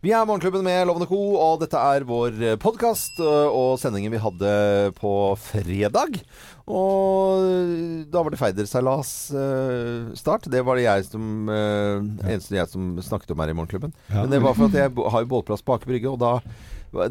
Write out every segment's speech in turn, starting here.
Vi er Morgenklubben med Lovende Co, og dette er vår podkast og sendingen vi hadde på fredag. Og da var det Feiderseilas-start. Det var det jeg som uh, eneste jeg som snakket om her i Morgenklubben. Ja. Men det var for at jeg har jo bålplass på Aker Brygge, og da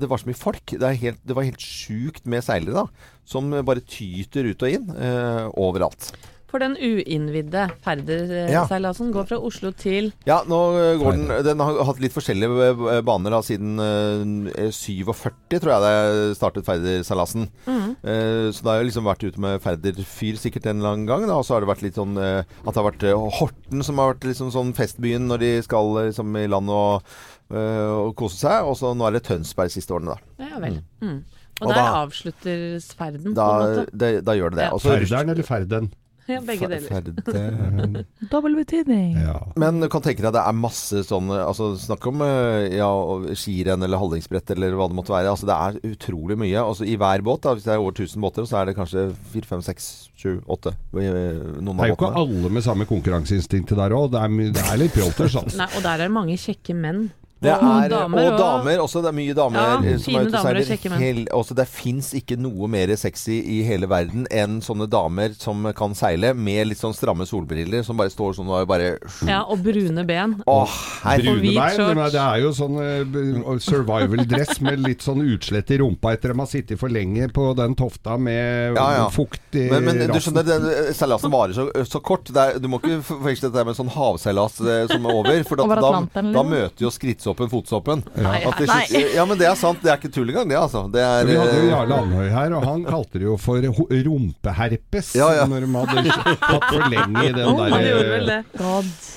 det var så mye folk. Det, helt, det var helt sjukt med seilere, da. Som bare tyter ut og inn uh, overalt. For den uinnvidde Færderseilasen går fra Oslo til Ja, nå eh, går den Den har hatt litt forskjellige eh, baner da, siden eh, 47, tror jeg det startet Færderseilasen. Eh, så det har jo liksom vært ute med ferderfyr sikkert en eller annen gang. Og så har det vært litt sånn eh, at det har vært eh, Horten som har vært liksom sånn festbyen når de skal eh, liksom i land og, eh, og kose seg. Og så nå er det Tønsberg siste årene, da. Ja vel. Mm. Og, Og der da- avsluttes ferden, Da, på en måte. det, da gjør det det. Ja. Og Ferderen eller ferden? Ja, begge deler. Ferde- Dobbel betydning. Ja. Men du kan tenke deg det er masse sånn altså Snakk om eh, ja, skirenn eller hallingsbrett eller hva det måtte være. Altså Det er utrolig mye. Altså I hver båt, da, hvis det er over 1000 båter, så er det kanskje 4, 5, 6, 7, 8 Noen Det er jo ikke båtene. alle med samme konkurranseinstinktet der òg. Det, det er litt pjolters, altså. Nei, og der er det mange kjekke menn. Det og er, damer og og- damer også. Det er mye damer Ja, eh, som er ute og seiler. også det fins ikke noe mer sexy i hele verden enn sånne damer som kan seile med litt sånn stramme solbriller, som bare står sånn og bare Ja, og brune ben. Åh, brune Og shorts. det er jo sånn eh, survival-dress med litt sånn utslett i rumpa etter de har sittet for lenge på den tofta med Ja, ja. fukt i Men, men du rassen. skjønner, eh, seilasen varer så, så kort. Det er, du må ikke forveksle dette med sånn havseilas som er over. For da, da, da liksom. møter jo skrittsoppen fotsoppen. Nei, At det, nei. Ja, men det er sant. Det er ikke tull engang, det, altså. Det er, Vi hadde jo eh, Jarle Andøy her, og han kalte det jo for rumpeherpes. Ja, ja. Når de hadde hatt for lenge i den der, det.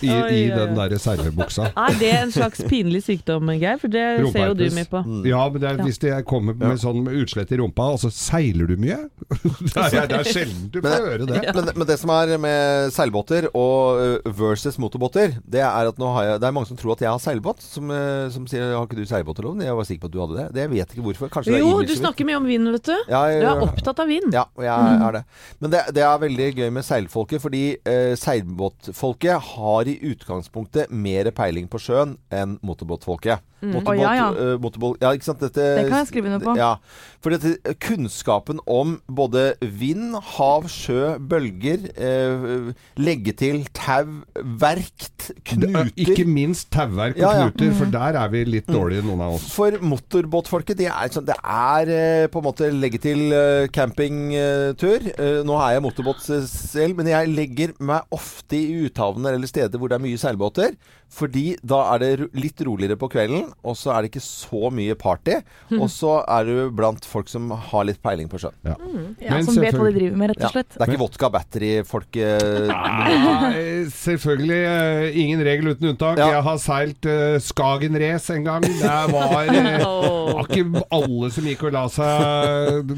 I, i den oi. der servebuksa. Er det en slags pinlig sykdom, Geir? For det ser jo du mye på. Mm. Ja, men det er, hvis det kommer med sånn utslett i rumpa, og så seiler du mye Det er, det er sjelden du får høre det. men, men det som er med seilbåter og versus motorbåter, det er at nå har jeg Det er mange som tror at jeg har seilbåt, som, som sier 'Har ikke du seilbåtloven? Jeg var sikker på at du hadde det. Det vet jeg ikke hvorfor. Kanskje det Jo, du snakker mye om vind, vet du. Ja, jeg- Du er opptatt av vind. Ja, jeg er det. Men det, det er veldig gøy med seilfolket, fordi eh, seilbåtfolket har i utgangspunktet mer peiling på sjøen enn motorbåtfolket. Motorbåt, oh, ja, ja. Uh, motorball, ja, ikke sant? Dette, Det kan jeg skrive under på. Ja, for dette, kunnskapen om både vind, hav, sjø, bølger, eh, legge til, tau, verkt, Det er knuter Ikke minst tauverk og Ja, ja. knuter, for der er vi litt dårlige, noen av oss. For motorbåtfolket, det er, sånn, det er eh, på en måte legge til eh, campingtur. Eh, nå er jeg motorbåt selv, men jeg legger meg ofte i uthavner eller steder hvor det er mye seilbåter. Fordi da er det litt roligere på kvelden, og så er det ikke så mye party. Og så er du blant folk som har litt peiling på sjøen. Ja. Ja, som vet hva de driver med, rett og slett. det er ikke vodka battery-folk eh, Nei, selvfølgelig eh, ingen regel uten unntak. Ja. Jeg har seilt uh, Skagen Race en gang. Det var uh, ikke alle som gikk og la seg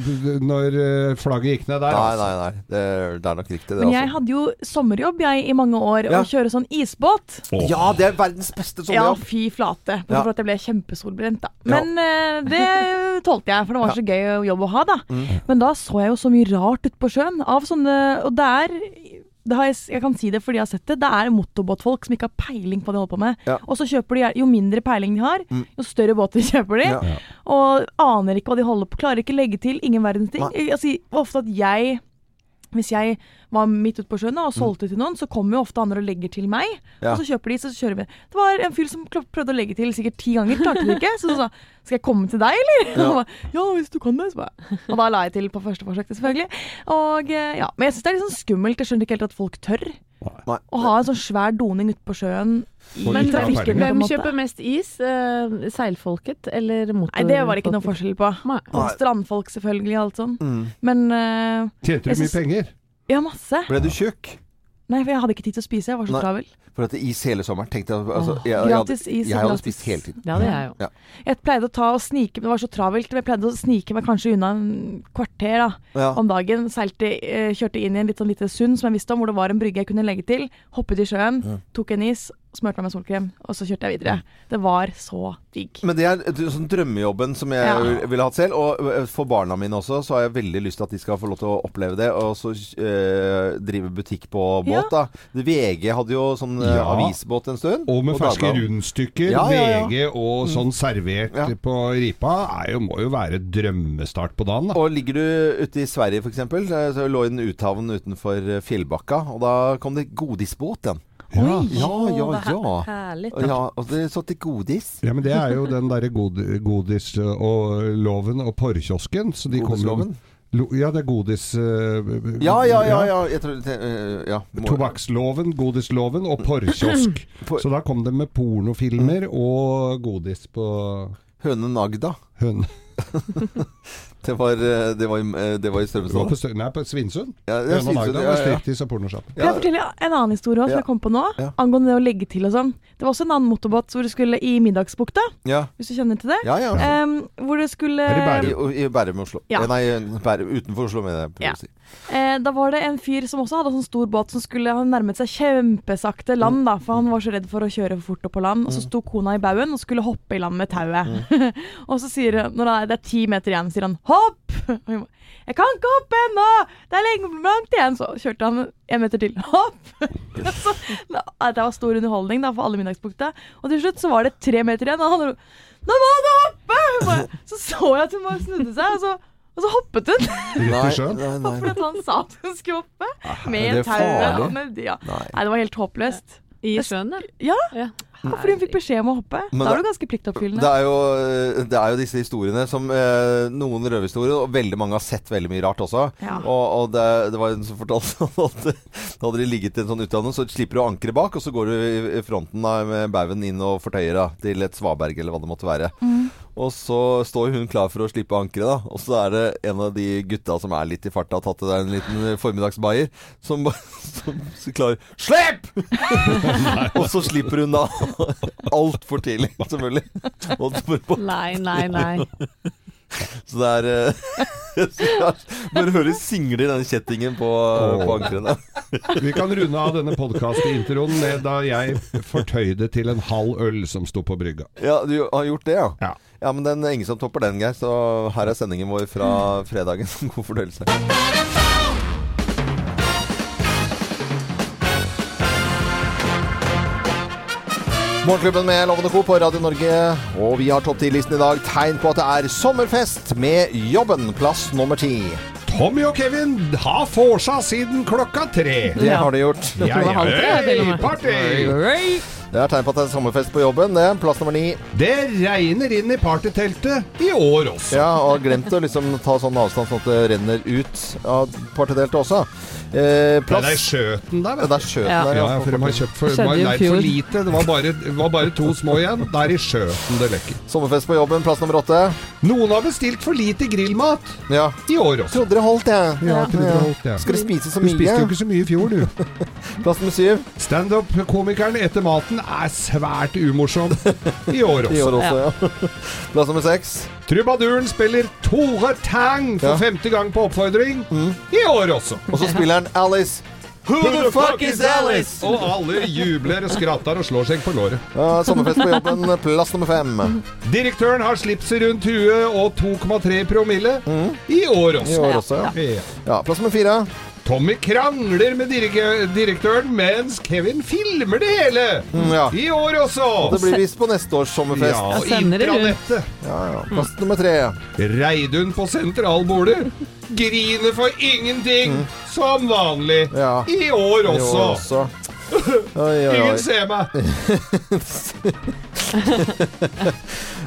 når eh, flagget gikk ned der. Nei, altså. nei, nei. Det, det er nok riktig, det. Men jeg altså. hadde jo sommerjobb jeg i mange år, Ja. å kjøre sånn isbåt. Ja, det er verdens beste Ja, fy flate. Ja. For at jeg ble kjempesolbrent, da. Ja. Men eh, det tålte jeg, for det var så gøy jobb å ha, da. Mm. Men da så jeg jo så mye rart ute på sjøen. Av sånne Og det er det har jeg, jeg kan si det fordi jeg har sett det. Det er motorbåtfolk som ikke har peiling på hva de holder på med. Ja. Og så kjøper de Jo mindre peiling de har, Mm. jo større båter kjøper de. Ja. Og aner ikke hva de holder på. Klarer ikke legge til. Ingen verdens ting. Jeg sier ofte at jeg hvis jeg var midt ute på sjøen og solgte til noen, så kommer jo ofte andre og legger til meg. Mm. Ja. Og så kjøper de, så kjører vi. Det var en fyr som prøvde å legge til sikkert ti ganger, klarte det ikke. Så sa skal jeg komme til deg, eller? Ja. Ba, ja, hvis du kan det. Så bare. Og da la jeg til på første forsøk, selvfølgelig. Og, eh, ja. Men jeg syns det er litt sånn skummelt. Jeg skjønner ikke helt at folk tør Nei. å ha en sånn svær doning ute på sjøen. i Men ikke trafikken, hvem kjøper mest is? Eh, seilfolket eller motorfolket? Nei, det var det ikke noe forskjell på. Nei. Og strandfolk, selvfølgelig, alt sånn. Mm. Men uh, Tjente du mye penger? ja, masse. Ble du tjukk? Nei, for jeg hadde ikke tid til å spise. Jeg var så Nei. travel. For at det er is hele sommeren. Tenkte jeg, altså, jeg, jeg, gratis is jeg hadde spist hele tiden. Det hadde jeg jo. Jeg pleide å ta og snike Det var så travelt. men Jeg pleide å snike meg kanskje unna en kvarter da, Ja. om dagen. Seilte, eh, kjørte inn i en litt sånn lite sund som jeg visste om, hvor det var en brygge jeg kunne legge til. Hoppet i sjøen, Ja. tok en is, smurte meg med solkrem, og så kjørte jeg videre. Det var så digg. Men det er sånn drømmejobben som jeg Ja. ville hatt selv. Og eh, for barna mine også, så har jeg veldig lyst til at de skal få lov til å oppleve det. Og så eh, drive butikk på båt, Ja. da. VG hadde jo sånn eh, Ja. avisbåt en stund. Og med ferske Dagbladet. rundstykker, Ja, ja, ja. VG og sånn servert Ja. på ripa, er jo, må jo være drømmestart på dagen. da. Og ligger du ute i Sverige f.eks., så lå i en uthavn utenfor Fjellbakka, og da kom det godisbåt igjen. Ja. Ja, ja, er ja. Herlig. Ja, og det så til godis. Ja, men det er jo den derre god, godis og loven og porrkiosken. Så de Godisloven. Ja, det er godis... eh, Ja, ja, ja. ja. Jeg tror, det, eh, ja. Tobakksloven, godisloven og porrkiosk. Por- Så da kom det med pornofilmer og godis på Hønen Agda. høn... Det var, eh, det var, i- eh, det var i Strømsdal. på, nei, på Svinesund. Ja, Ja, var ja, ja. Kan jeg fortelle en annen historie også, som jeg kom på nå? Ja. Angående det å legge til og sånn. Det var også en annen motorbåt hvor du skulle i Middagsbukta, Ja, hvis du kjenner til det. ja. ja. Em, hvor det skulle Er det I, Bærum? I Bærum, Oslo. Ja. Eh, Nei, Bærum, utenfor Oslo, mener jeg. Ja. Eh, Da var det en fyr som også hadde en sånn stor båt som skulle ha nærmet seg kjempesakte land, da, for han var så redd for å kjøre for fort opp på land. Og så sto kona i baugen og skulle hoppe i land med tauet. og så sier han, når det er- ti meter igjen, sier han 'hopp'! Hun 'Jeg kan ikke hoppe ennå! Det er lenge langt igjen!' Så kjørte han en meter til. Hopp! så, da- det var stor underholdning da, for alle Middagsbukta. Og til slutt så var det tre meter igjen, og han ro- 'Nå må du hoppe!' Så så jeg at hun bare snudde seg, og så, og så hoppet hun. Rett Nei, i sjøen? nei, nei. Fordi han sa at hun skulle hoppe. Med tauet. Ja. Nei. Nei, det var helt håpløst. I sjøen, ja. Ja, fordi hun fikk beskjed om å hoppe. Men da er det- du ganske Det pliktoppfyllende. er, jo, det er jo disse historiene som eh, Noen røverhistorier, og veldig mange har sett veldig mye rart også. Ja. Og, og det, det var en som fortalte at da hadde de ligget i en sånn utdanning, så slipper du ankeret bak, og så går du i- fronten da, med baugen inn og fortøyer da, til et svaberg eller hva det måtte være. Og så står hun klar for å slippe ankeret, da. Og så er det en av de gutta som er litt i farta, tatt til deg en liten formiddagsbayer, som, som klarer Slipp! og så slipper hun da altfor tidlig, selvfølgelig. Nei, nei, nei. så det er eh, Bare hører singler denne kjettingen på, på ankrene. Vi kan runde av denne podkast-introen med da jeg fortøyde til en halv øl som sto på brygga. Ja, du har gjort det, ja? Ja. Ja, men den er ingen som topper den, Geir. Så her er sendingen vår fra fredagen. God fordøyelse. Morgenklubben med Lovende Co. på Radio Norge. Og vi har topp 10-listen i dag. Tegn på at det er sommerfest med Jobben, plass nummer ti. Tommy og Kevin har vorsa siden klokka tre. Det har de gjort. Ja, og med. party! Det er tegn på at det er sommerfest på jobben. Det. Plass nummer ni. Det regner inn i partyteltet i år også. Ja, og glemt å liksom ta sånn avstand sånn at det renner ut av partyteltet også. Eh, Nei, plass det er skjøten der, vet du. det er skjøten Ja. der, Ja, for de har kjøpt for, var leid for lite. Det var, bare, var bare to små igjen. Det er i skjøten det lekker. Sommerfest på jobben, plass nummer åtte. Noen har bestilt for lite grillmat Ja. i år også. Trodde det holdt, jeg. Ja, trodde det holdt, ja. Skal du spise så Du spiste jo ikke så mye i fjor, du. Plass nummer syv. Standup-komikeren etter maten er svært umorsom i år I år også. også, ja. Plass nummer seks. Trubaduren spiller Tore Tang for Ja. femte gang på oppfordring i år også. Og så spiller han Alice. Who the fuck is Alice? Og alle jubler og skratter og slår seg på låret. Ja, sommerfest på jobben, plass nummer fem. Direktøren har slipset rundt huet og 2,3 promille i år I også. år også, ja. Ja. ja. Plass nummer fire. Tommy krangler med direktøren mens Kevin filmer det hele. Mm, ja. I år også. Det blir vist på neste års sommerfest. Ja, intranettet. Ja, ja. Plass nummer tre. Reidun på sentralbordet. Griner for ingenting, som vanlig. Ja. I år I år også. Oi, Oi, oi, Ingen ser meg.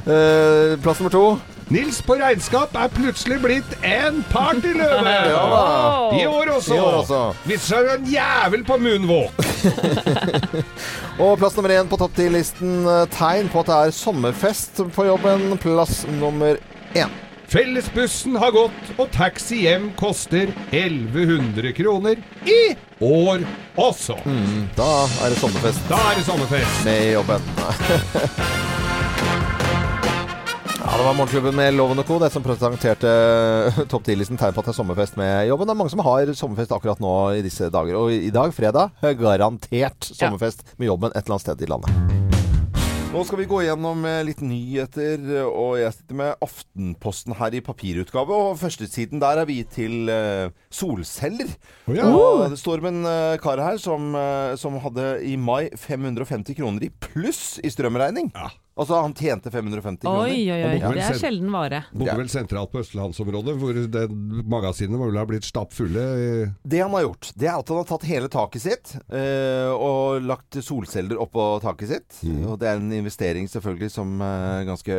Eh, plass nummer to. Nils på regnskap er plutselig blitt en partyløve. Ja. I år også. I år også. Viser seg en jævel på moonwalk. Og plass nummer én på topp 10-listen. eh, Tegn på at det er sommerfest på jobben. Plass nummer én. Fellesbussen har gått, og taxi hjem koster 1100 kroner i år også. Da er det sommerfest Da er det sommerfest. med jobben. Ja, det var Morgenklubben med Loven og Co. Det som presenterte topp 10-listen tegn på at det er sommerfest med jobben. Det er mange som har sommerfest akkurat nå i disse dager. Og i dag, fredag, garantert sommerfest med jobben et eller annet sted i landet. Nå skal vi gå gjennom eh, litt nyheter, og jeg sitter med Aftenposten her i papirutgave. Og førstesiden der er vi til uh, solceller. Oh, ja. Og det står om en uh, kar her som, uh, som hadde i mai 550 kroner i pluss i strømregning. Ja. Altså han tjente 550 kroner. Oi, oi, oi. Det er sjelden vare. Bodde vel sentralt på Østlandsområdet, hvor det magasinet må vel ha blitt stappfulle. Det han har gjort, det er at han har tatt hele taket sitt eh, og lagt solceller oppå taket sitt. Og det er en investering selvfølgelig som er ganske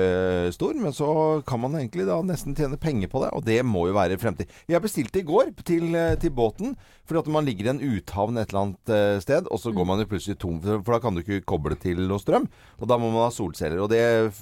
stor, men så kan man egentlig da nesten tjene penger på det, og det må jo være fremtid. Jeg bestilte i går til, eh, til båten, fordi at man ligger i en uthavn et eller annet eh, sted, og så går man jo plutselig tom, for for da kan du ikke koble til noe strøm, og da må man ha solceller. Og det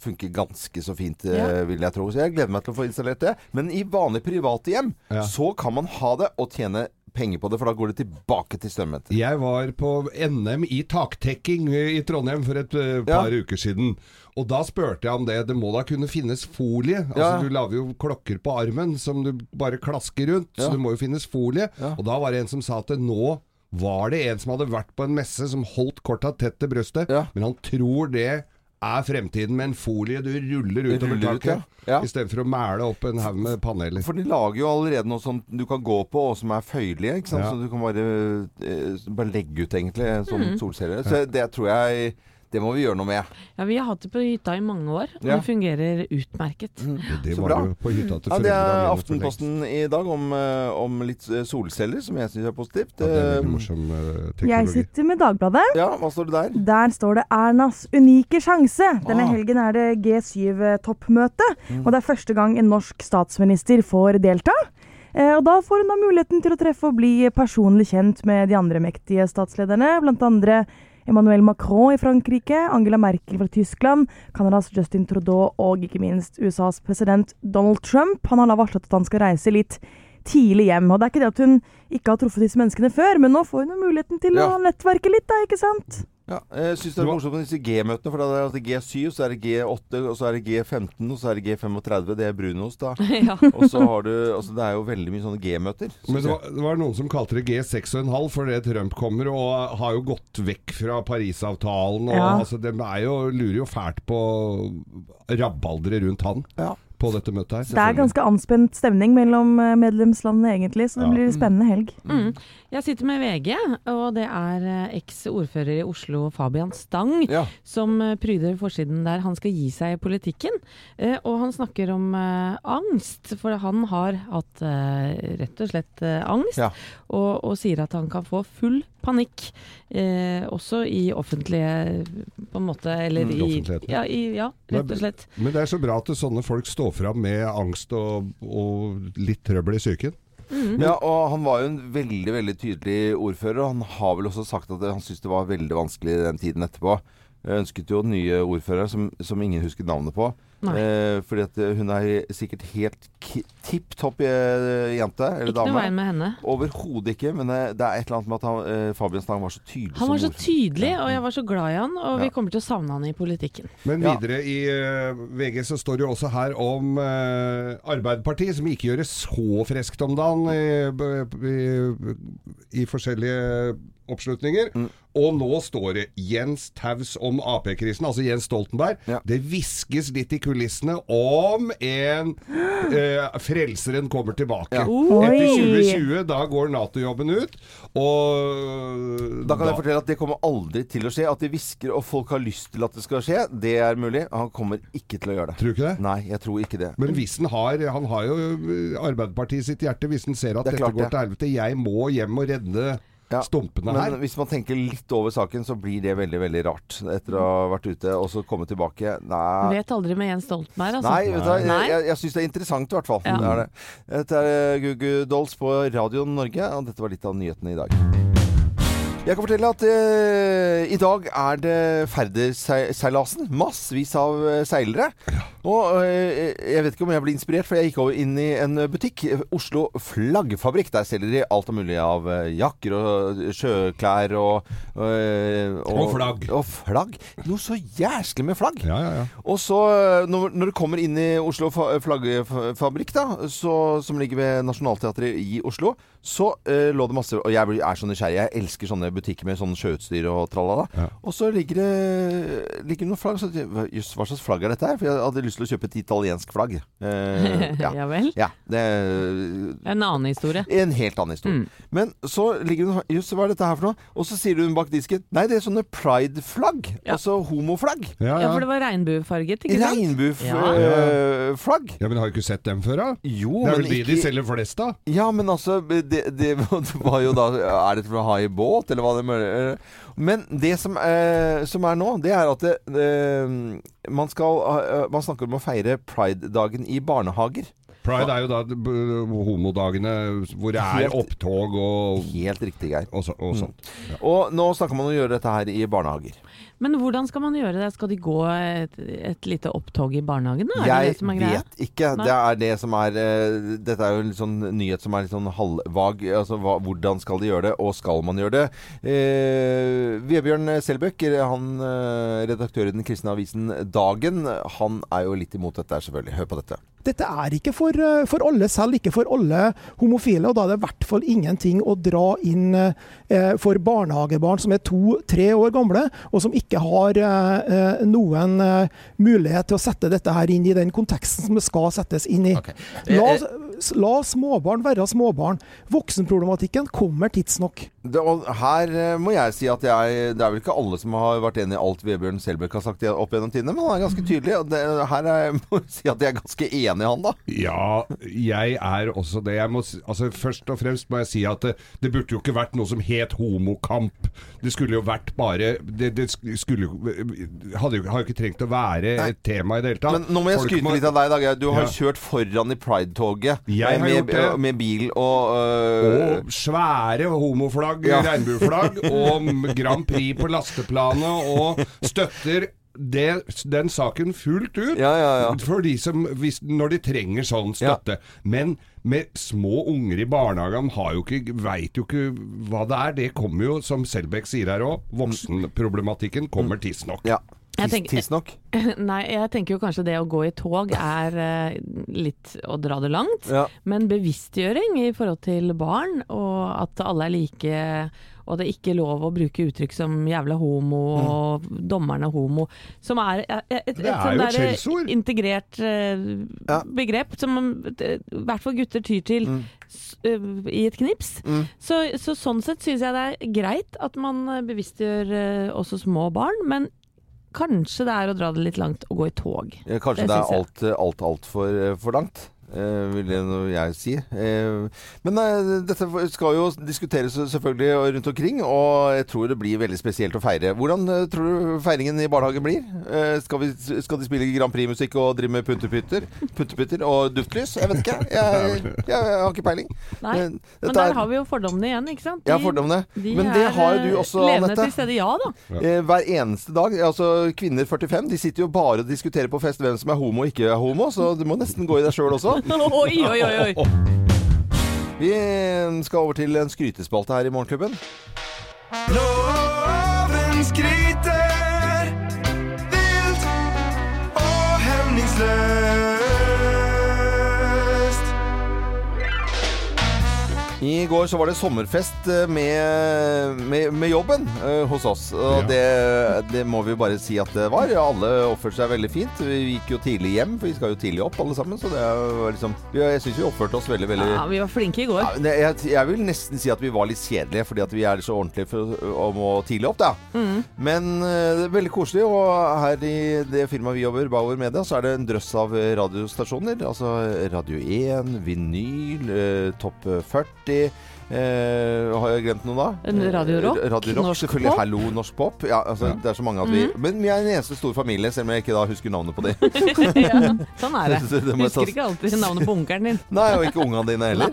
funker ganske så fint, eh, Ja. vil jeg tro. Så jeg gleder meg til å få installert det. Men i vanlige private hjem Ja. så kan man ha det og tjene penger på det, for da går det tilbake til strømmen. Jeg var på NM i taktekking i Trondheim for et par par uker siden. Og da spurte jeg om det. Det må da kunne finnes folie? Altså Ja. Du lager jo klokker på armen som du bare klasker rundt, Ja. så det må jo finnes folie. Ja. Og da var det en som sa at nå var det en som hadde vært på en messe som holdt korta tett til brøstet, Ja. men han tror det er fremtiden med en folie du ruller utover Ruller ut, taket, ja. Ja. istedenfor å mæle opp en haug med paneler. For de lager jo allerede noe som du kan gå på, og som er føyelige. Ikke sant? Ja. Så du kan bare, eh, bare legge ut, egentlig, en sånn Mm. solceller. Så det tror jeg Det må vi gjøre noe med. Ja, Vi har hatt det på hytta i mange år, og Ja. det fungerer utmerket. Det Så var bra. jo på hytta til Ja, det er. Aftenposten i dag om, eh, om litt eh, solceller, som jeg syns er positivt. Ja, det er Eh, morsom teknologi. Jeg sitter med Dagbladet. ja, hva står det der? Der står det 'Ernas unike sjanse'. Denne Ah. helgen er det G7-toppmøte. Og det er første gang en norsk statsminister får delta. Eh, Og Da får hun da muligheten til å treffe og bli personlig kjent med de andre mektige statslederne, blant andre Emmanuel Macron i Frankrike, Angela Merkel fra Tyskland, Canadas Justin Trudeau og ikke minst USAs president Donald Trump. Han har da varslet at han skal reise litt tidlig hjem. Og det er ikke det at hun ikke har truffet disse menneskene før, men nå får hun jo muligheten til Ja. å nettverke litt, da, ikke sant? Ja, jeg syns det er morsomt med disse G-møtene. For da er det G7, så er det G8, og så er det G15, og så er det G35. Det er brunost, da. ja. Og så har du Altså, det er jo veldig mye sånne G-møter. Men det var, det var noen som kalte det G6,5 fordi Trump kommer og har jo gått vekk fra Parisavtalen. Og Ja. altså, De er jo, lurer jo fælt på rabalderet rundt han Ja. På dette møtet her. Det er ganske anspent stemning mellom eh, medlemslandene, egentlig, så det Ja. blir en spennende helg. Mm. Jeg sitter med VG, og det er eh, eks-ordfører i Oslo Fabian Stang Ja. som eh, pryder forsiden der. Han skal gi seg i politikken, eh, og han snakker om angst. For han har hatt rett og slett angst, Ja. og, og sier at han kan få full panikk. Eh, også i offentlige på en måte, eller Mm, i, ja, i Ja, rett og slett. Men det er så bra at sånne folk står fram med angst og, og litt trøbbel i psyken. Ja, og han var jo en veldig veldig tydelig ordfører. Og han har vel også sagt at han syntes det var veldig vanskelig den tiden etterpå. Jeg ønsket jo nye ordførere som, som ingen husket navnet på. Eh, fordi at eh, hun er sikkert helt tipp topp eh, jente, eller Ikke noe veien med henne. Overhodet ikke, men eh, det er et eller annet med at han, eh, Fabian Stang var så tydelig Han var så tydelig, og jeg var så glad i han, og Ja. vi kommer til å savne han i politikken. Men Ja. videre i uh, VG så står det jo også her om uh, Arbeiderpartiet, som ikke gjør det så freskt om dagen i, i, i forskjellige oppslutninger. Mm. Og nå står det Jens Taus om Ap-krisen, altså Jens Stoltenberg. Ja. Det hviskes litt i kulissene om en eh, Frelseren kommer tilbake. Ja. Etter 2020, da går Nato-jobben ut, og Da kan jeg fortelle at det kommer aldri til å skje. At de hvisker og folk har lyst til at det skal skje, det er mulig. Han kommer ikke til å gjøre det. Tror du ikke det? Nei, jeg tror ikke det. Men hvis han har Han har jo Arbeiderpartiet sitt hjerte. Hvis han ser at Det dette går til helvete, jeg må hjem og redde Ja, stumpene Men her. hvis man tenker litt over saken, så blir det veldig veldig rart. Etter å ha vært ute og så komme tilbake. Nei. Vet aldri med Jens Stoltenberg, altså. Nei, vet du, jeg, jeg, jeg syns det er interessant i hvert fall. Ja. Det er det. Dette er Gugu Dolls på Radio Norge, og dette var litt av nyhetene i dag. Jeg kan fortelle at eh, i dag er det Færderseilasen. Massevis av eh, seilere. Og eh, jeg vet ikke om jeg ble inspirert, for jeg gikk over inn i en butikk. Oslo Flaggfabrikk. Der selger de alt mulig av eh, jakker og sjøklær og eh, Og flagg. Og flagg. Noe så jæsklig med flagg. Ja, ja, ja. Og så, eh, når, når du kommer inn i Oslo Fa- Flaggfabrikk, da, så, som ligger ved Nationaltheatret i Oslo, så eh, lå det masse Og jeg blir- er så nysgjerrig. Jeg elsker sånne butikker med sånn sjøutstyr og tralala. Ja. Og så ligger det ligger det noen flagg. Så just, hva- slags flagg er dette her? For jeg hadde lyst til å kjøpe et italiensk flagg. Eh, ja. ja vel. ja. Det En annen historie. en helt annen historie. Mm. Men så ligger det noe Jøss, hva er dette her for noe? Og så sier hun bak disken Nei, det er sånne pride-flagg. Ja. Altså homoflagg. Ja, Ja, ja. for det var regnbuefarget, ikke sant? Ja. Regnbueflagg. ja, men har du ikke sett dem før, da? Jo, Det er vel de ikke de selger flest av? Ja, men altså det, det var jo da Er det for å ha i båt, eller hva det er? Men det som, eh, som er nå, det er at det, eh, man skal eh, Man snakker om å feire pride-dagen i barnehager. Pride er jo da homodagene hvor det er Helt- opptog og, Helt riktig, Geir. og, så, og sånt. Og nå snakker man om å gjøre dette her i barnehager. Men hvordan skal man gjøre det? Skal de gå et, et lite opptog i barnehagen? Da? Det Jeg det er vet ikke. Nei. Det er det som er uh, Dette er jo en sånn nyhet som er litt sånn halvvag. Altså hva, hvordan skal de gjøre det, og skal man gjøre det? Uh, Vebjørn Selbøk, han uh, redaktør i den kristne avisen Dagen, han er jo litt imot dette, her, selvfølgelig. Hør på dette. Dette er ikke for, eh, for alle, selv ikke for alle homofile. Og da er det i hvert fall ingenting å dra inn eh, for barnehagebarn som er to-tre år gamle, og som ikke har eh, eh, noen eh, mulighet til å sette dette her inn i den konteksten som det skal settes inn i. Okay. La, la småbarn være småbarn. Voksenproblematikken kommer tidsnok. Det, og her eh, må jeg si at jeg Det er vel ikke alle som har vært enig i alt Vebjørn Selbekk har sagt opp gjennom tidene, men han er ganske tydelig. Og det, her er, jeg må si at jeg er ganske enig i han, da. Ja, jeg er også det. Jeg må, altså, først og fremst må jeg si at det, det burde jo ikke vært noe som het homokamp. Det skulle jo vært bare Det, det skulle jo hadde jo, ikke trengt å være et tema i det hele tatt. Men nå må jeg Folk skryte må- litt av deg, Dag. Du har Ja. kjørt foran i Pride-toget eh, med, med bil og øh, Og svære homoflagg, Ja. regnbueflagg, og Grand Prix på lasteplanet, og støtter det, den saken fullt ut. Ja, ja, ja. For de som, hvis, når de trenger sånn støtte. Men med små unger i barnehagen har jo ikke, veit jo ikke hva det er. Det kommer jo, som Selbekk sier her òg, voksenproblematikken kommer tidsnok. Ja. Tidsnok. Nei, jeg tenker jo kanskje det å gå i tog er eh, litt å dra det langt. Ja. Men bevisstgjøring i forhold til barn, og at alle er like, og det er ikke lov å bruke uttrykk som 'jævla homo' og 'dommeren er homo', som er et, et, et, et, sånn et der skjellsord. integrert eh, Ja. begrep som eh, i hvert fall gutter tyr til Mm. eh, i et knips. Mm. Så, så sånn sett syns jeg det er greit at man eh, bevisstgjør uh, også små barn, men kanskje det er å dra det litt langt å gå i tog. Ja, Kanskje Det det, er alt, alt, alt for, eh, for langt. Eh, vil det noe jeg si. Eh, men eh, dette skal jo diskuteres selvfølgelig rundt omkring, og jeg tror det blir veldig spesielt å feire. Hvordan eh, tror du feiringen i barnehagen blir? Eh, skal, vi, skal de spille Grand Prix-musikk og drive med puntepytter, puntepytter og duftlys? Jeg vet ikke. Jeg, jeg, jeg har ikke peiling. Nei, men, Men der er- har vi jo fordommene igjen, ikke sant? Ja, fordommene. de Men det er, har jo du eh, også, Levende Anette. til stede, ja da. Eh, hver eneste dag. Altså Kvinner 45 de sitter jo bare og diskuterer på fest hvem som er homo og ikke er homo, så du må nesten gå i deg sjøl også. oi, oi, oi, oi. Vi skal over til en skrytespalte her i Morgenklubben. Loven skryter I går så var det sommerfest eh, med, med, med jobben eh, hos oss. Og Ja. det, det må vi bare si at det var. Alle oppførte seg veldig fint. Vi gikk jo tidlig hjem, for vi skal jo tidlig opp alle sammen. Så det var liksom Jeg syns vi oppførte oss veldig, veldig Ja, vi var flinke i går. Ja, jeg, jeg vil nesten si at vi var litt kjedelige, fordi at vi er så ordentlige for, å tidlig opp, da. Mm. Men eh, det er veldig koselig, og her i det firmaet vi jobber, Bauer Media, så er det en drøss av radiostasjoner. Altså Radio 1, Vinyl, eh, Topp 40. Eh, har jeg glemt noe da? Radio Rock, Eh, Radio Rock, Norsk selvfølgelig. Pop. Hallo, Norsk Pop. Ja, altså, Det er så mange at vi Men vi er en eneste stor familie, selv om jeg ikke da husker navnet på dem. ja, sånn er det. Så det husker jeg Husker ikke alltid navnet på onkelen din. Nei, og ikke ungene dine heller.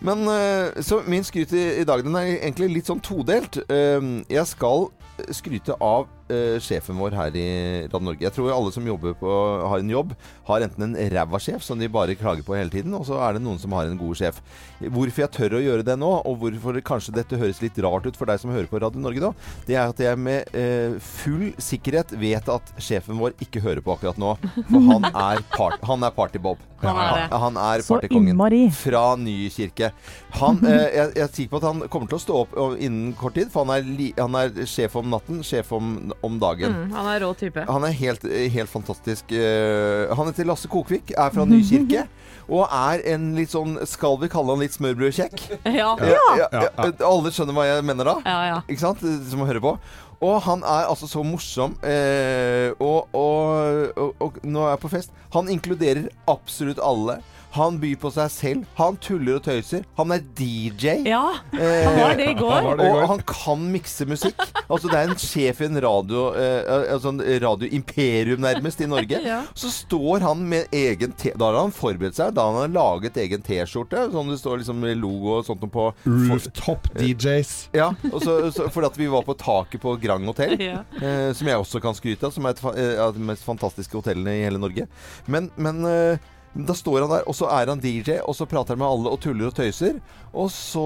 Men eh, så min skryt i, i dag den er egentlig litt sånn todelt. Eh, jeg skal skryte av eh, sjefen vår her i Radio Norge. Jeg tror alle som jobber på, har en jobb, har enten en ræva sjef som de bare klager på hele tiden, og så er det noen som har en god sjef. Hvorfor jeg tør å gjøre det nå, og hvorfor kanskje dette høres litt rart ut for deg som hører på Radio Norge nå, det er at jeg med uh, full sikkerhet vet at sjefen vår ikke hører på akkurat nå. For han er, part, han er Party-Bob. Han er han er partykongen. Fra Nykirke. Han, eh, jeg, jeg er sikker på at han kommer til å stå opp innen kort tid, for han er, li, han er sjef om natten, sjef om, om dagen. Mm, han er rå type. Han er helt, helt fantastisk. Eh, Han heter Lasse Kokvik, er fra Nykirke. Og er en litt sånn Skal vi kalle han litt smørbrødkjekk? Ja. Ja, ja, Ja, ja. Alle skjønner hva jeg mener da? Ja, ja. Ikke sant? Som hører på. Og han er altså så morsom. Eh, og, og, og, og nå er jeg på fest. Han inkluderer absolutt alle. Han byr på seg selv. Han tuller og tøyser. Han er DJ. ja, Eh, han var det i går. Han det i og han kan mikse musikk. Altså Det er en sjef i en radio eh, altså en radioimperium nærmest i Norge. Ja. Så står han med egen T Da har han forberedt seg. Da har han laget egen T-skjorte. Sånn det står liksom logo og sånt på. Rooftop DJs. Ja, og så, så, fordi at vi var på taket på Grand Hotel. Ja. Eh, som jeg også kan skryte av, som er et eh, av de mest fantastiske hotellene i hele Norge. Men, men eh, da står han der, og så er han DJ, og så prater han med alle og tuller og tøyser. Og så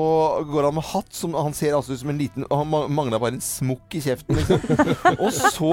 går han med hatt, som han ser altså ut som en liten han mangla bare en smokk i kjeften, liksom. og så,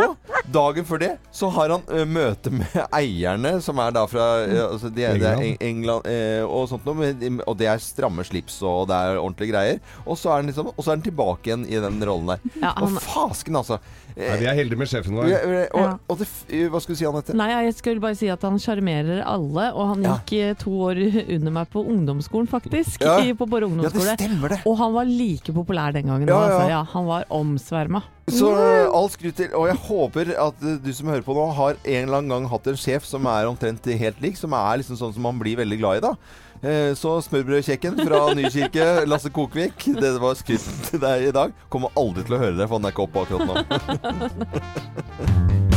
dagen før det, så har han eh, møte med eierne, som er da fra eh, altså de, England, det er England eh, og sånt noe. Og det er stramme slips, og det er ordentlige greier. Og så er han liksom Og så er han tilbake igjen i den rollen der. Ja, Og fasken, altså. Nei, vi er heldige med sjefen vår. og, og, og det, hva skulle du si, Anette? nei, jeg skulle bare si at han sjarmerer alle, og han gikk ja. to år under meg på ungdomsskolen, faktisk. Ja. I, på ungdomsskole. Ja, det stemmer, det. og han var like populær den gangen. Ja, ja. Altså. Ja, han var omsverma. Så eh, all skryt til. Og jeg håper at eh, du som hører på nå, har en eller annen gang hatt en sjef som er omtrent helt lik. Som er liksom sånn som man blir veldig glad i, da. Eh, Så smørbrødkjekken fra Nykirke, Lasse Kokvik, det var skryten til deg i dag. Kommer aldri til å høre det, for han er ikke oppe akkurat nå.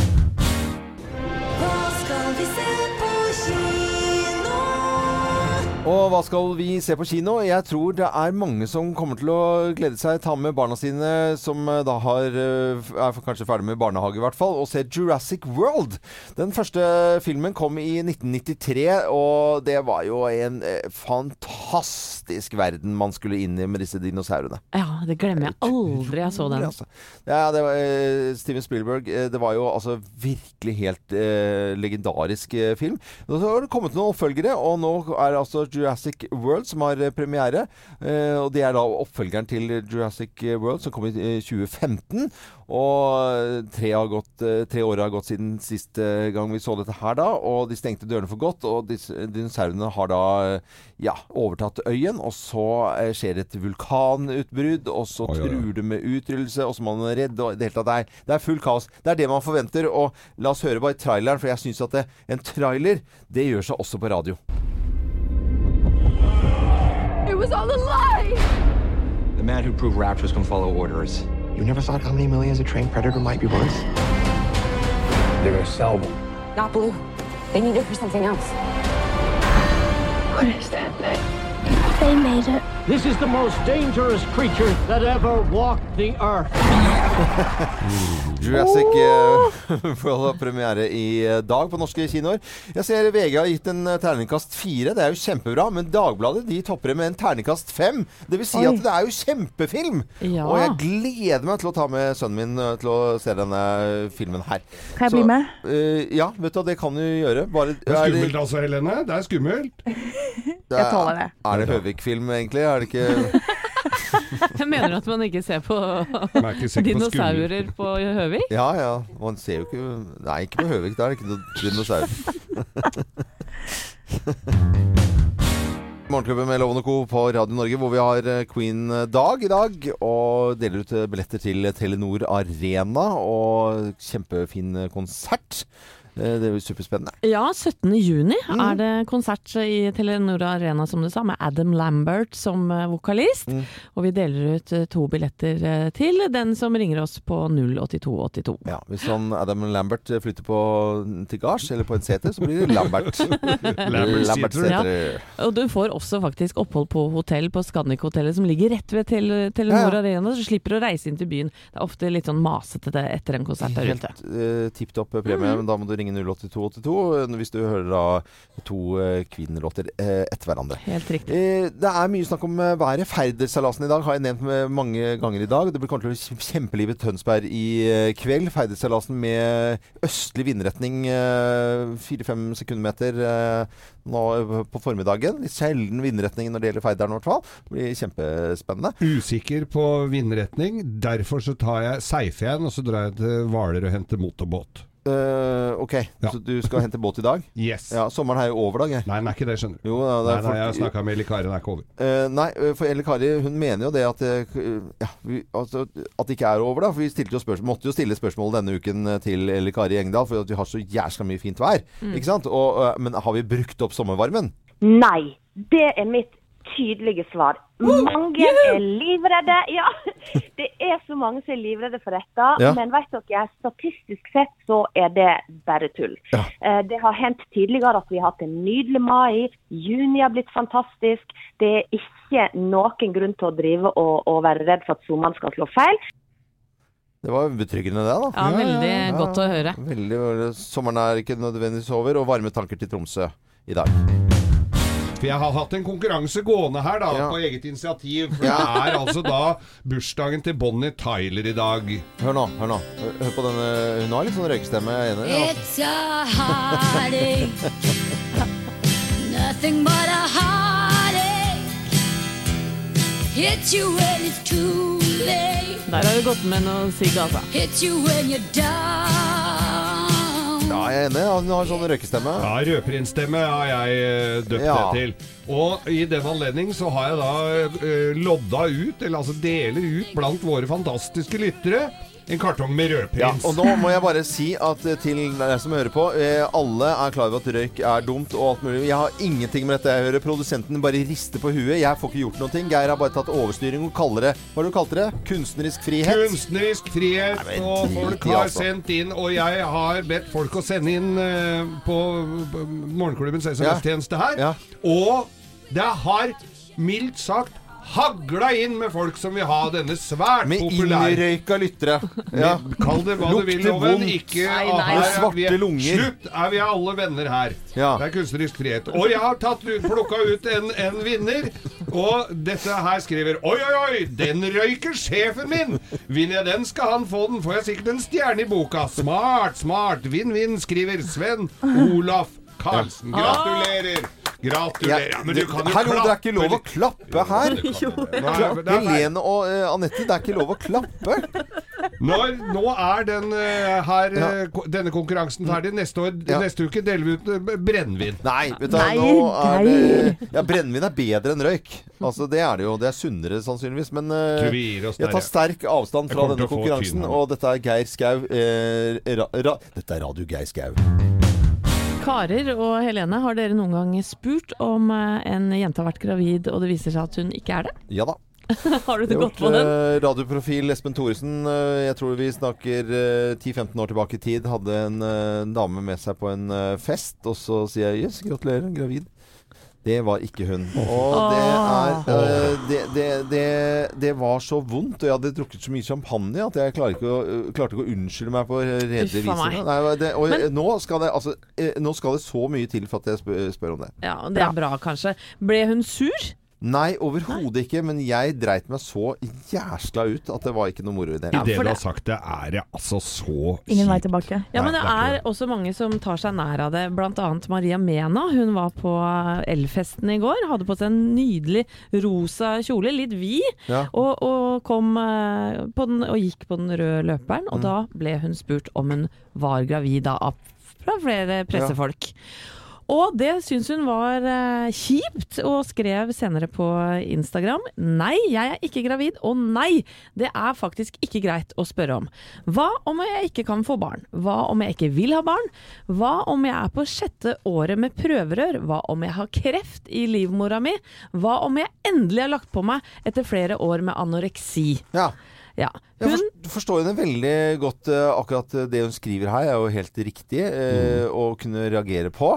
Og hva skal vi se på kino? Jeg tror det er mange som kommer til å glede seg, ta med barna sine, som eh, da har, eh, er kanskje ferdig med barnehage i hvert fall, og se Jurassic World. Den første filmen kom i 1993, og det var jo en eh, fantastisk verden man skulle inn i med disse dinosaurene. Ja, det glemmer jeg aldri jeg så den. Altså. Ja, det var Steven Spielberg. det var jo altså virkelig helt eh, legendarisk film. Nå så har det kommet noen oppfølgere, og nå er altså Jurassic World som har eh, premiere. Eh, og det er da oppfølgeren til Jurassic World som kom i eh, 2015. Og tre, har gått, eh, tre år har gått siden sist eh, gang vi så dette her, da. Og de stengte dørene for godt. Og dinosaurene har da eh, ja, overtatt øyen. Og så eh, skjer et vulkanutbrudd, og så Oi, truer det med utryddelse, og så må man redde og det det er, det er full kaos. Det er det man forventer. Og la oss høre bare traileren, for jeg syns at det, en trailer, det gjør seg også på radio. It was all a lie! The man who proved raptors can follow orders. You never thought how many millions a trained predator might be worth? They're gonna sell them. Not blue. They need it for something else. What is that thing? They made it. This is the most dangerous creature that ever walked the earth. Jurassic eh, World har premiere i eh, dag på norske kinoer. Jeg ser VG har gitt en eh, terningkast fire. Det er jo kjempebra. Men Dagbladet de topper det med en terningkast fem. Det vil si Oi. at det er jo kjempefilm! Ja. Og jeg gleder meg til å ta med sønnen min til å se denne filmen her. Kan jeg Så, bli med? Uh, ja, vet du det kan du gjøre. Bare, Det er skummelt altså, Helene. Det er skummelt. det Jeg tåler det. Er det Høvik-film, egentlig? Er det ikke Jeg mener at man ikke ser på er dinosaurer på Høvik. Ja ja. Man ser jo ikke Nei, ikke på Høvik. Da er det ikke noen dinosaurer. Morgenklubben med Lovende Co. på Radio Norge, hvor vi har eh, Queen-dag i dag. Og deler ut eh, billetter til Telenor Arena og kjempefin eh, konsert. Eh, Det jo superspennende. Ja, 17. juni Mm. er det konsert i Telenor Arena, som du sa, med Adam Lambert som eh, vokalist. Mm. Og vi deler ut eh, to billetter til den som ringer oss på 08282. Ja, hvis han Adam Lambert flytter på til gards eller på en seter, så blir det Lambert. Lambert seter. Ja. Og du får også faktisk opphold på hotell på Scandic-hotellet som ligger rett ved tel Telenor Ja, ja. Arena, så du slipper å reise inn til byen. Det er ofte litt sånn masete det etter en konsert der Helt ute. uh, tipp topp premie. Men da må du ringe 08282 eh, hvis du hører da to Queen-låter eh, etter hverandre. Helt riktig. Eh, det er mye snakk om eh, været. Feiderseilasen i dag har jeg nevnt med mange ganger i dag. Det blir kommer til å bli kjempeliv i Tønsberg i eh, kveld. Feiderseilasen med østlig vindretning fire-fem sekundmeter eh, nå eh, på formiddagen. Litt sjelden vindretning når det gjelder Feideren i hvert fall. Det blir kjempespennende. Usikker på vindretning, derfor så tar jeg seifer igjen, og så drar jeg til Hvaler og henter motorbåt. Eh, ok, Ja. så du skal hente båt i dag? Yes. Ja, Sommeren er jo over, da, Nei, den er ikke det, skjønner du. Jo, da, det Nei, nei, jeg har snakka med Eli Kari, den er ikke over. Uh, nei, eh, for Elle Kari hun mener jo det at, ja, vi, altså, at det ikke er over. da For Vi stilte jo spørsmål, måtte jo stille spørsmål denne uken til Elle Kari Engdahl, for at vi har så jæskla mye fint vær. Ikke sant? Og, men har vi brukt opp sommervarmen? Nei. Det er mitt tydelige svar. Mange er livredde. Ja, det er så mange som er livredde for dette. Ja. Men vet dere, statistisk sett så er det bare tull. Ja. Eh, Det har hendt tidligere at vi har hatt en nydelig mai. Juni har blitt fantastisk. Det er ikke noen grunn til å drive og, og være redd for at sommeren skal slå feil. Det var betryggende, det, da. Ja, veldig godt å høre. Veldig- Sommeren er ikke nødvendigvis over, og varme tanker til Tromsø i dag. For jeg har hatt en konkurranse gående her, da, Ja. på eget initiativ. For Ja. det er altså da bursdagen til Bonnie Tyler i dag. Hør nå, hør nå. Hør, hør på denne Hun har litt sånn røykestemme. jeg er enig, Ja. It's a heartache. Nothing but a heartache. Hits you when it's too late. Der har du gått med noe sigg, altså. Hits you when you're down. Ja, jeg er enig. Han har sånn røykestemme. Ja, Rødprinsstemme har jeg eh, døpt Ja. det til. Og i den anledning så har jeg da eh, lodda ut, eller altså deler ut blant våre fantastiske lyttere, en kartong med Ja, rødprins. og nå må jeg bare si at eh, til dere som hører på, eh, alle er klar over at røyk er dumt og alt mulig. Jeg har ingenting med dette å gjøre. Produsenten bare rister på huet. Jeg får ikke gjort noe. Geir har bare tatt overstyring og kaller det Hva er det du kalte det? Kunstnerisk frihet? Kunstnerisk frihet, Nei, men og folk har altså. sendt inn Og jeg har bedt folk å sende inn eh, på, på Morgenklubbens SMS-tjeneste her. Ja. Og det har mildt sagt hagla inn med folk som vil ha denne svært Med populære innrøyka lyttere. Ja. Kall det hva du vil, Loven. Ikke Nei, nei. er Svarte vi er- lunger. Slutt! Er vi alle venner her? Ja. Det er kunstnerisk frihet. Og jeg har tatt ut, plukka ut en, en vinner. Og dette her skriver Oi, oi, oi! Den røyker sjefen min! Vinner jeg den, skal han få den. Får jeg sikkert en stjerne i boka. Smart, smart. Vinn-vinn, skriver Sven Olaf Karlsen. Gratulerer! Gratulerer. Ja, men du kan jo Hallo, det er ikke lov å klappe her. Jo, feil. Helene og uh, Anette, det er ikke lov å klappe. Når, nå er den, uh, her, Ja. eh, denne konkurransen ferdig. Neste, år, Ja. neste uke deler vi ut brennevin. Nei, vet du, Nei, nå er det Ja, brennevin er bedre enn røyk. Altså, det er det jo. Det er sunnere sannsynligvis, men oss jeg tar sterk avstand fra denne konkurransen, og dette er Geir Skau. Eh, ra, ra, dette er Radio Geir Skau. Karer og Helene, har dere noen gang spurt om eh, en jente har vært gravid og det viser seg at hun ikke er det? Ja da. Har du det godt på den? eh, radioprofil Espen Thoresen. eh, jeg tror vi snakker eh, 10-15 år tilbake i tid. Hadde en dame med seg på en fest, og så sier jeg jøss, gratulerer, gravid. Det var ikke hun. Og det er eh, det, det, det, det var så vondt, og jeg hadde drukket så mye champagne at jeg klarte ikke å, øh, klarte ikke å unnskylde meg på redelig vis. og Men- eh, nå, skal det, altså, eh, nå skal det så mye til for at jeg spør, spør om det. Ja, det er bra kanskje. Ble hun sur? Nei, overhodet ikke. Men jeg dreit meg så jæsla ut at det var ikke noe moro i det. I det du har sagt, det er det altså så Ingen vei tilbake. Ja, men det er også mange som tar seg nær av det. Blant annet Maria Mena. Hun var på Elfesten i går. Hadde på seg en nydelig rosa kjole, litt vid. Ja. Og, og, kom, eh, på den, og gikk på den røde løperen. Mm. Og da ble hun spurt om hun var gravid da, fra flere pressefolk. Og det syns hun var eh, kjipt, og skrev senere på Instagram Nei, jeg er ikke gravid, og nei, det er faktisk ikke greit å spørre om. Hva om jeg ikke kan få barn? Hva om jeg ikke vil ha barn? Hva om jeg er på sjette året med prøverør? Hva om jeg har kreft i livmora mi? Hva om jeg endelig har lagt på meg etter flere år med anoreksi? Ja. Ja. Hun jeg forstår henne veldig godt. eh, Akkurat eh, det hun skriver her, er jo helt riktig mm. å kunne reagere på.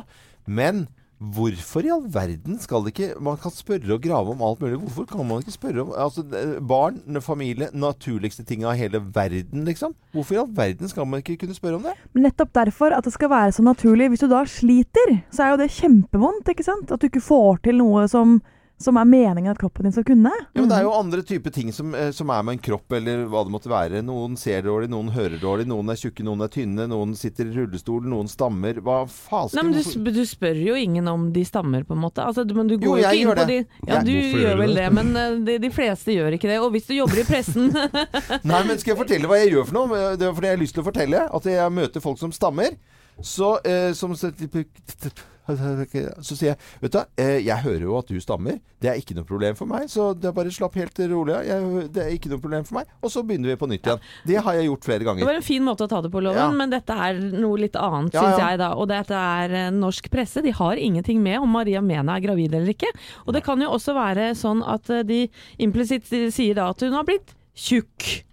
Men hvorfor i all verden skal det ikke Man kan spørre og grave om alt mulig. Hvorfor kan man ikke spørre om altså, eh, barn, familie, naturligste ting av hele verden, liksom? Hvorfor i all verden skal man ikke kunne spørre om det? Nettopp derfor at det skal være så naturlig. Hvis du da sliter, så er jo det kjempevondt. ikke sant? At du ikke får til noe som, som er meningen at kroppen din skal kunne. Ja, men Det er jo andre typer ting som, eh, som er med en kropp, eller hva det måtte være. Noen ser dårlig, noen hører dårlig, noen er tjukke, noen er tynne, noen sitter i rullestol, noen stammer. Hva faen Nei, men du, sp- du spør jo ingen om de stammer, på en måte. Altså, men du går Jo, jo jeg ikke inn på det. de Ja, du Hvorfor gjør vel det? det, men eh, de, de fleste gjør ikke det. Og hvis du jobber i pressen Nei, men skal jeg fortelle hva jeg gjør for noe? Det er fordi jeg har lyst til å fortelle at jeg møter folk som stammer. Så, eh, som, så sier jeg Vet du, eh, jeg hører jo at du stammer. Det er ikke noe problem for meg. Så det er bare slapp helt rolig av. Det er ikke noe problem for meg. Og så begynner vi på nytt igjen. Det har jeg gjort flere ganger. Det var en fin måte å ta det på, Loven, Ja. men dette er noe litt annet, Ja, syns jeg. da. Og dette er eh, norsk presse. De har ingenting med om Maria Mena er gravid eller ikke. Og det kan jo også være sånn at eh, de implisitt sier da at hun har blitt tjukk.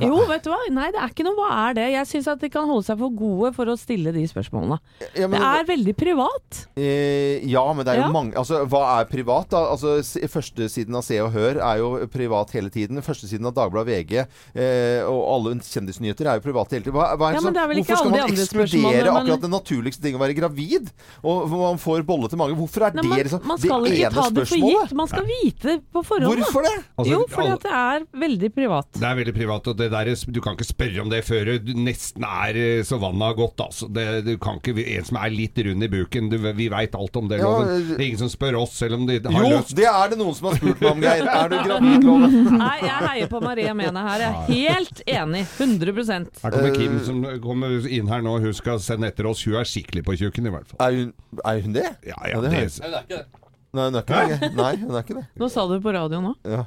Jo, vet du hva? Nei, det er ikke noe hva er det. Jeg syns at de kan holde seg for gode for å stille de spørsmålene. Ja, men- det er veldig privat. Eh, ja, men det er jo Ja. mange Altså, hva er privat, da? Altså, Førstesiden av Se og Hør er jo privat hele tiden. Førstesiden av Dagbladet VG eh, og alle kjendisnyheter er jo private hele tiden. Hva, hva er Ja, det men det er vel ikke hvorfor skal alle de man andre ekskludere men- akkurat det naturligste ting å være gravid? Og man får bolle til mange. Hvorfor er Nei, det man, liksom man det skal ikke ene ta det for gitt. Man skal vite på forhånd. Hvorfor det? Altså, jo, fordi alle- at det er veldig privat. Det er veldig privat, og det der, du kan ikke spørre om det før du nesten er eh, så vannet har gått. Altså. Det, du kan ikke, en som er litt rund i buken, du, vi veit alt om det, Ja, Loven. eh, Det er ingen som spør oss, selv om de har Jo, lyst. det er det noen som har spurt meg om, Geir. Er du gravid, Loven? Nei, jeg heier på Maria Mena her. Jeg er helt enig. 100 Her kommer Eh, Kim som kommer inn her nå, hun skal sende etter oss. Hun er skikkelig på kjøkkenet i hvert fall. Er hun, er hun det? Ja, ja, det det- Nei, det er ikke det. Nei, hun er ikke det. Nei, hun er ikke det. Nå sa du det på radio nå. Ja,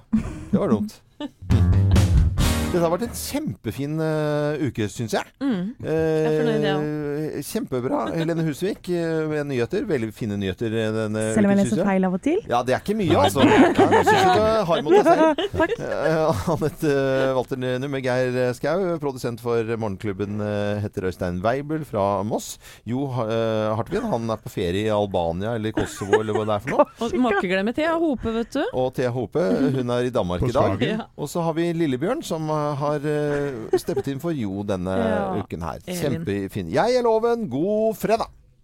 det var dumt. Dette har vært en kjempefin uh, uke, syns jeg. Mm. Eh, Jeg er fornøyd, jeg Kjempebra. Helene Husvik eh, med nyheter. Veldig fine nyheter eh, denne Selv om jeg leser feil av og til. Ja, det er ikke mye, altså. Eh, Anette eh, Walter Numme, Geir Skau, produsent for Morgenklubben, eh, heter Øystein Weibel fra Moss. Jo eh, Hartvin, han er på ferie i Albania eller Kosovo eller hva det er for noe. Og må ikke glemme Thea Hope, vet du. Og Thea Hope, hun er i Danmark i dag. Ja. Og så har vi Lillebjørn, som eh, har uh, steppet inn for Jo denne uken her. Kjempefin. Jeg er Loven. God fredag!